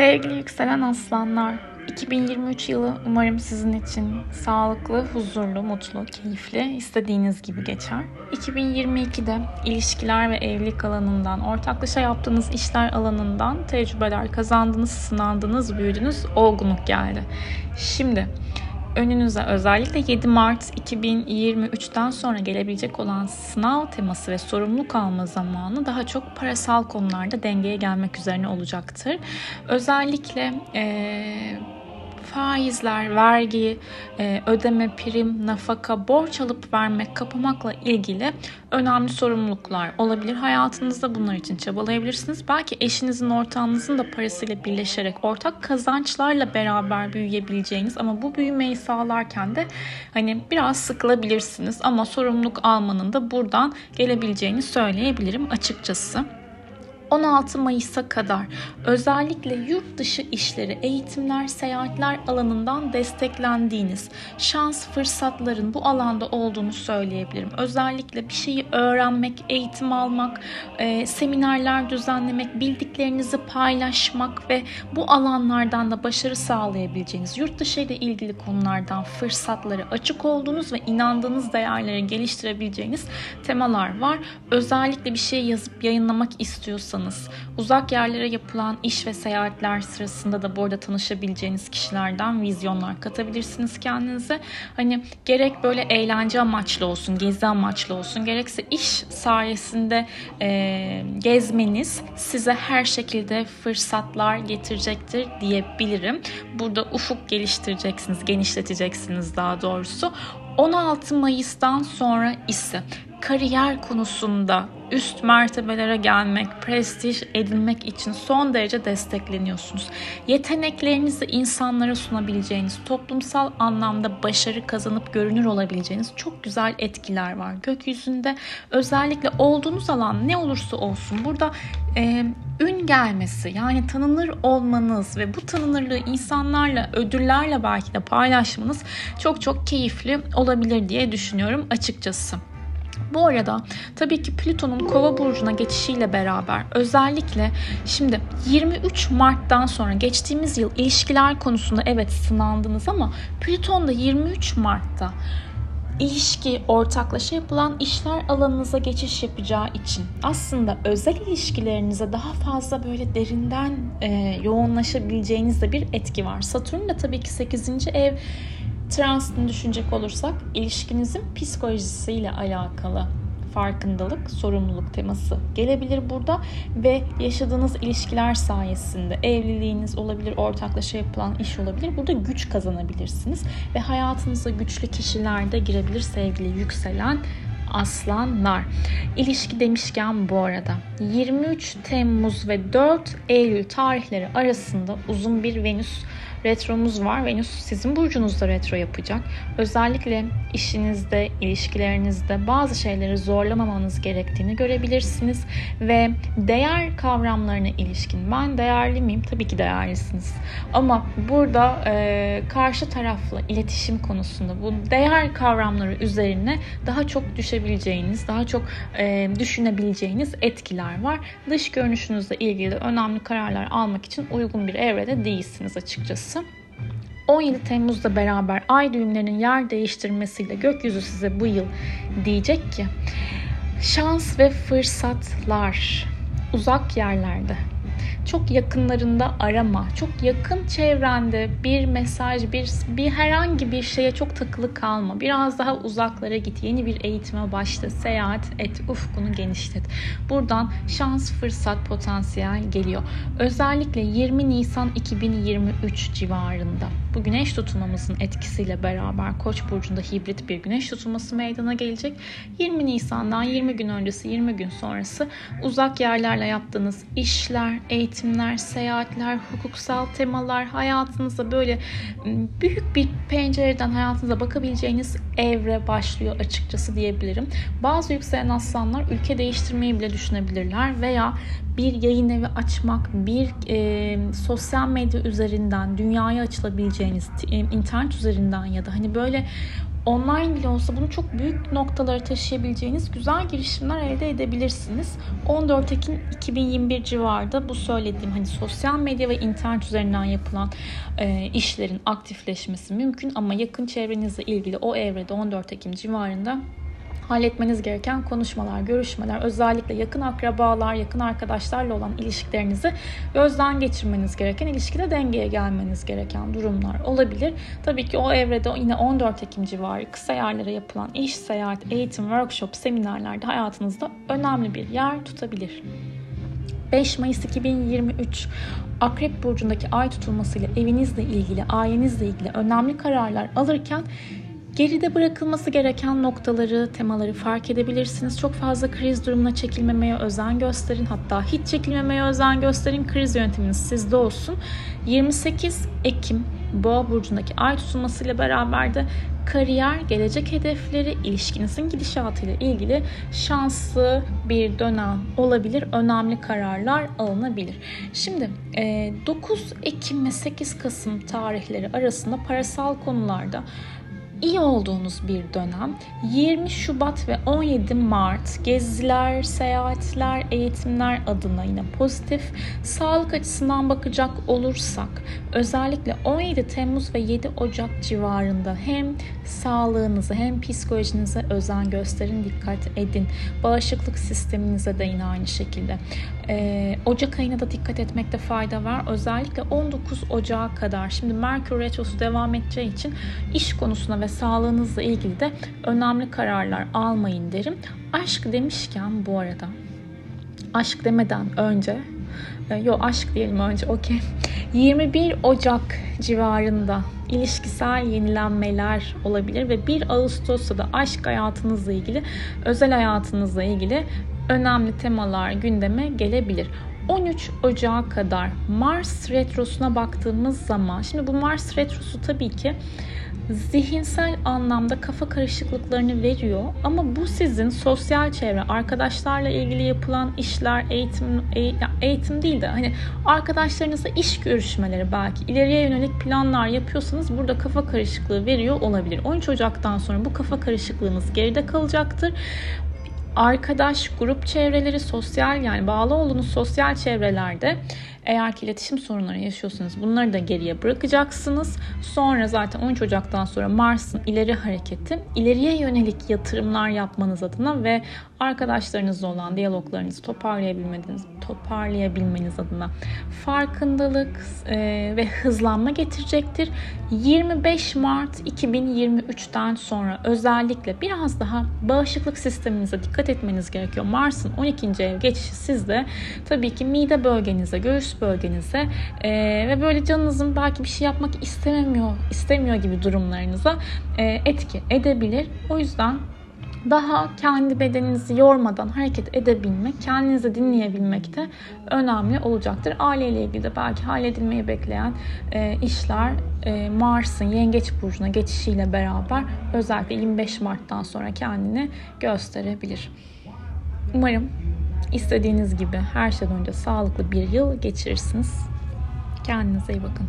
Sevgili yükselen aslanlar, 2023 yılı umarım sizin için sağlıklı, huzurlu, mutlu, keyifli, istediğiniz gibi geçer. 2022'de ilişkiler ve evlilik alanından, ortaklaşa yaptığınız işler alanından tecrübeler kazandınız, sınandınız, büyüdünüz, olgunluk geldi. Şimdi önünüze özellikle 7 Mart 2023'ten sonra gelebilecek olan sınav teması ve sorumluluk alma zamanı daha çok parasal konularda dengeye gelmek üzerine olacaktır. Özellikle ee, faizler, vergi, e, ödeme, prim, nafaka, borç alıp vermek, kapamakla ilgili önemli sorumluluklar olabilir. Hayatınızda bunlar için çabalayabilirsiniz. Belki eşinizin, ortağınızın da parasıyla birleşerek ortak kazançlarla beraber büyüyebileceğiniz ama bu büyümeyi sağlarken de hani biraz sıkılabilirsiniz ama sorumluluk almanın da buradan gelebileceğini söyleyebilirim açıkçası. 16 Mayıs'a kadar özellikle yurt dışı işleri, eğitimler, seyahatler alanından desteklendiğiniz şans fırsatların bu alanda olduğunu söyleyebilirim. Özellikle bir şeyi öğrenmek, eğitim almak, e, seminerler düzenlemek, bildiklerinizi paylaşmak ve bu alanlardan da başarı sağlayabileceğiniz, yurt dışı ile ilgili konulardan fırsatları açık olduğunuz ve inandığınız değerleri geliştirebileceğiniz temalar var. Özellikle bir şey yazıp yayınlamak istiyorsanız istiyorsanız uzak yerlere yapılan iş ve seyahatler sırasında da bu arada tanışabileceğiniz kişilerden vizyonlar katabilirsiniz kendinize. Hani gerek böyle eğlence amaçlı olsun, gezi amaçlı olsun, gerekse iş sayesinde e, gezmeniz size her şekilde fırsatlar getirecektir diyebilirim. Burada ufuk geliştireceksiniz, genişleteceksiniz daha doğrusu. 16 Mayıs'tan sonra ise kariyer konusunda üst mertebelere gelmek, prestij edinmek için son derece destekleniyorsunuz. Yeteneklerinizi insanlara sunabileceğiniz, toplumsal anlamda başarı kazanıp görünür olabileceğiniz çok güzel etkiler var. Gökyüzünde özellikle olduğunuz alan ne olursa olsun burada e, ün gelmesi yani tanınır olmanız ve bu tanınırlığı insanlarla ödüllerle belki de paylaşmanız çok çok keyifli olabilir diye düşünüyorum açıkçası. Bu arada tabii ki Plüton'un Kova burcuna geçişiyle beraber özellikle şimdi 23 Mart'tan sonra geçtiğimiz yıl ilişkiler konusunda evet sınandınız ama Plüton da 23 Mart'ta ilişki, ortaklaşa yapılan işler alanınıza geçiş yapacağı için aslında özel ilişkilerinize daha fazla böyle derinden e, yoğunlaşabileceğiniz de bir etki var. Satürn de tabii ki 8. ev Transitini düşünecek olursak ilişkinizin psikolojisiyle alakalı farkındalık, sorumluluk teması gelebilir burada ve yaşadığınız ilişkiler sayesinde evliliğiniz olabilir, ortaklaşa yapılan iş olabilir. Burada güç kazanabilirsiniz ve hayatınıza güçlü kişiler de girebilir sevgili yükselen aslanlar. İlişki demişken bu arada 23 Temmuz ve 4 Eylül tarihleri arasında uzun bir Venüs retromuz var. Venüs sizin burcunuzda retro yapacak. Özellikle işinizde, ilişkilerinizde bazı şeyleri zorlamamanız gerektiğini görebilirsiniz. Ve değer kavramlarına ilişkin ben değerli miyim? Tabii ki değerlisiniz. Ama burada e, karşı tarafla iletişim konusunda bu değer kavramları üzerine daha çok düşebileceğiniz, daha çok e, düşünebileceğiniz etkiler var. Dış görünüşünüzle ilgili önemli kararlar almak için uygun bir evrede değilsiniz açıkçası. 17 Temmuz'da beraber ay düğümlerinin yer değiştirmesiyle gökyüzü size bu yıl diyecek ki şans ve fırsatlar uzak yerlerde çok yakınlarında arama. Çok yakın çevrende bir mesaj, bir, bir herhangi bir şeye çok takılı kalma. Biraz daha uzaklara git. Yeni bir eğitime başla. Seyahat et. Ufkunu genişlet. Buradan şans, fırsat, potansiyel geliyor. Özellikle 20 Nisan 2023 civarında bu güneş tutulmamızın etkisiyle beraber Koç burcunda hibrit bir güneş tutulması meydana gelecek. 20 Nisan'dan 20 gün öncesi, 20 gün sonrası uzak yerlerle yaptığınız işler, eğitimler, seyahatler, hukuksal temalar, hayatınıza böyle büyük bir pencereden hayatınıza bakabileceğiniz evre başlıyor açıkçası diyebilirim. Bazı yükselen aslanlar ülke değiştirmeyi bile düşünebilirler veya bir yayın evi açmak, bir e, sosyal medya üzerinden dünyaya açılabileceğiniz, internet üzerinden ya da hani böyle online bile olsa bunu çok büyük noktalara taşıyabileceğiniz güzel girişimler elde edebilirsiniz. 14 Ekim 2021 civarında bu söylediğim hani sosyal medya ve internet üzerinden yapılan e, işlerin aktifleşmesi mümkün ama yakın çevrenizle ilgili o evrede 14 Ekim civarında halletmeniz gereken konuşmalar, görüşmeler, özellikle yakın akrabalar, yakın arkadaşlarla olan ilişkilerinizi gözden geçirmeniz gereken, ilişkide dengeye gelmeniz gereken durumlar olabilir. Tabii ki o evrede yine 14 Ekim civarı kısa yerlere yapılan iş, seyahat, eğitim, workshop, seminerlerde hayatınızda önemli bir yer tutabilir. 5 Mayıs 2023 Akrep Burcu'ndaki ay tutulmasıyla evinizle ilgili, ailenizle ilgili önemli kararlar alırken Geride bırakılması gereken noktaları, temaları fark edebilirsiniz. Çok fazla kriz durumuna çekilmemeye özen gösterin. Hatta hiç çekilmemeye özen gösterin. Kriz yönetiminiz sizde olsun. 28 Ekim Boğa burcundaki ay tutulmasıyla beraber de kariyer, gelecek hedefleri, ilişkinizin gidişatıyla ilgili şanslı bir dönem olabilir. Önemli kararlar alınabilir. Şimdi 9 Ekim ve 8 Kasım tarihleri arasında parasal konularda iyi olduğunuz bir dönem. 20 Şubat ve 17 Mart geziler, seyahatler, eğitimler adına yine pozitif. Sağlık açısından bakacak olursak özellikle 17 Temmuz ve 7 Ocak civarında hem sağlığınızı hem psikolojinize özen gösterin, dikkat edin. Bağışıklık sisteminize de yine aynı şekilde. Ee, Ocak ayına da dikkat etmekte fayda var. Özellikle 19 Ocağı kadar. Şimdi Merkür Retrosu devam edeceği için iş konusuna ve sağlığınızla ilgili de önemli kararlar almayın derim. Aşk demişken bu arada aşk demeden önce e, Yo aşk diyelim önce okey. 21 Ocak civarında ilişkisel yenilenmeler olabilir ve 1 Ağustos'ta da aşk hayatınızla ilgili, özel hayatınızla ilgili önemli temalar gündeme gelebilir. 13 Ocağı kadar Mars retrosuna baktığımız zaman şimdi bu Mars retrosu tabii ki zihinsel anlamda kafa karışıklıklarını veriyor ama bu sizin sosyal çevre, arkadaşlarla ilgili yapılan işler, eğitim eğitim değil de hani arkadaşlarınızla iş görüşmeleri belki ileriye yönelik planlar yapıyorsanız burada kafa karışıklığı veriyor olabilir. 13 Ocak'tan sonra bu kafa karışıklığınız geride kalacaktır arkadaş, grup çevreleri, sosyal yani bağlı olduğunuz sosyal çevrelerde eğer ki iletişim sorunları yaşıyorsanız bunları da geriye bırakacaksınız. Sonra zaten 13 Ocak'tan sonra Mars'ın ileri hareketi ileriye yönelik yatırımlar yapmanız adına ve arkadaşlarınızla olan diyaloglarınızı toparlayabilmeniz, toparlayabilmeniz adına farkındalık e, ve hızlanma getirecektir. 25 Mart 2023'ten sonra özellikle biraz daha bağışıklık sisteminize dikkat etmeniz gerekiyor. Mars'ın 12. ev geçişi sizde tabii ki mide bölgenize, göğüs bölgenize e, ve böyle canınızın belki bir şey yapmak istemiyor, istemiyor gibi durumlarınıza e, etki edebilir. O yüzden daha kendi bedeninizi yormadan hareket edebilmek, kendinizi dinleyebilmek de önemli olacaktır. Aileyle ilgili de belki halledilmeyi bekleyen e, işler e, Mars'ın Yengeç Burcu'na geçişiyle beraber özellikle 25 Mart'tan sonra kendini gösterebilir. Umarım istediğiniz gibi her şeyden önce sağlıklı bir yıl geçirirsiniz. Kendinize iyi bakın.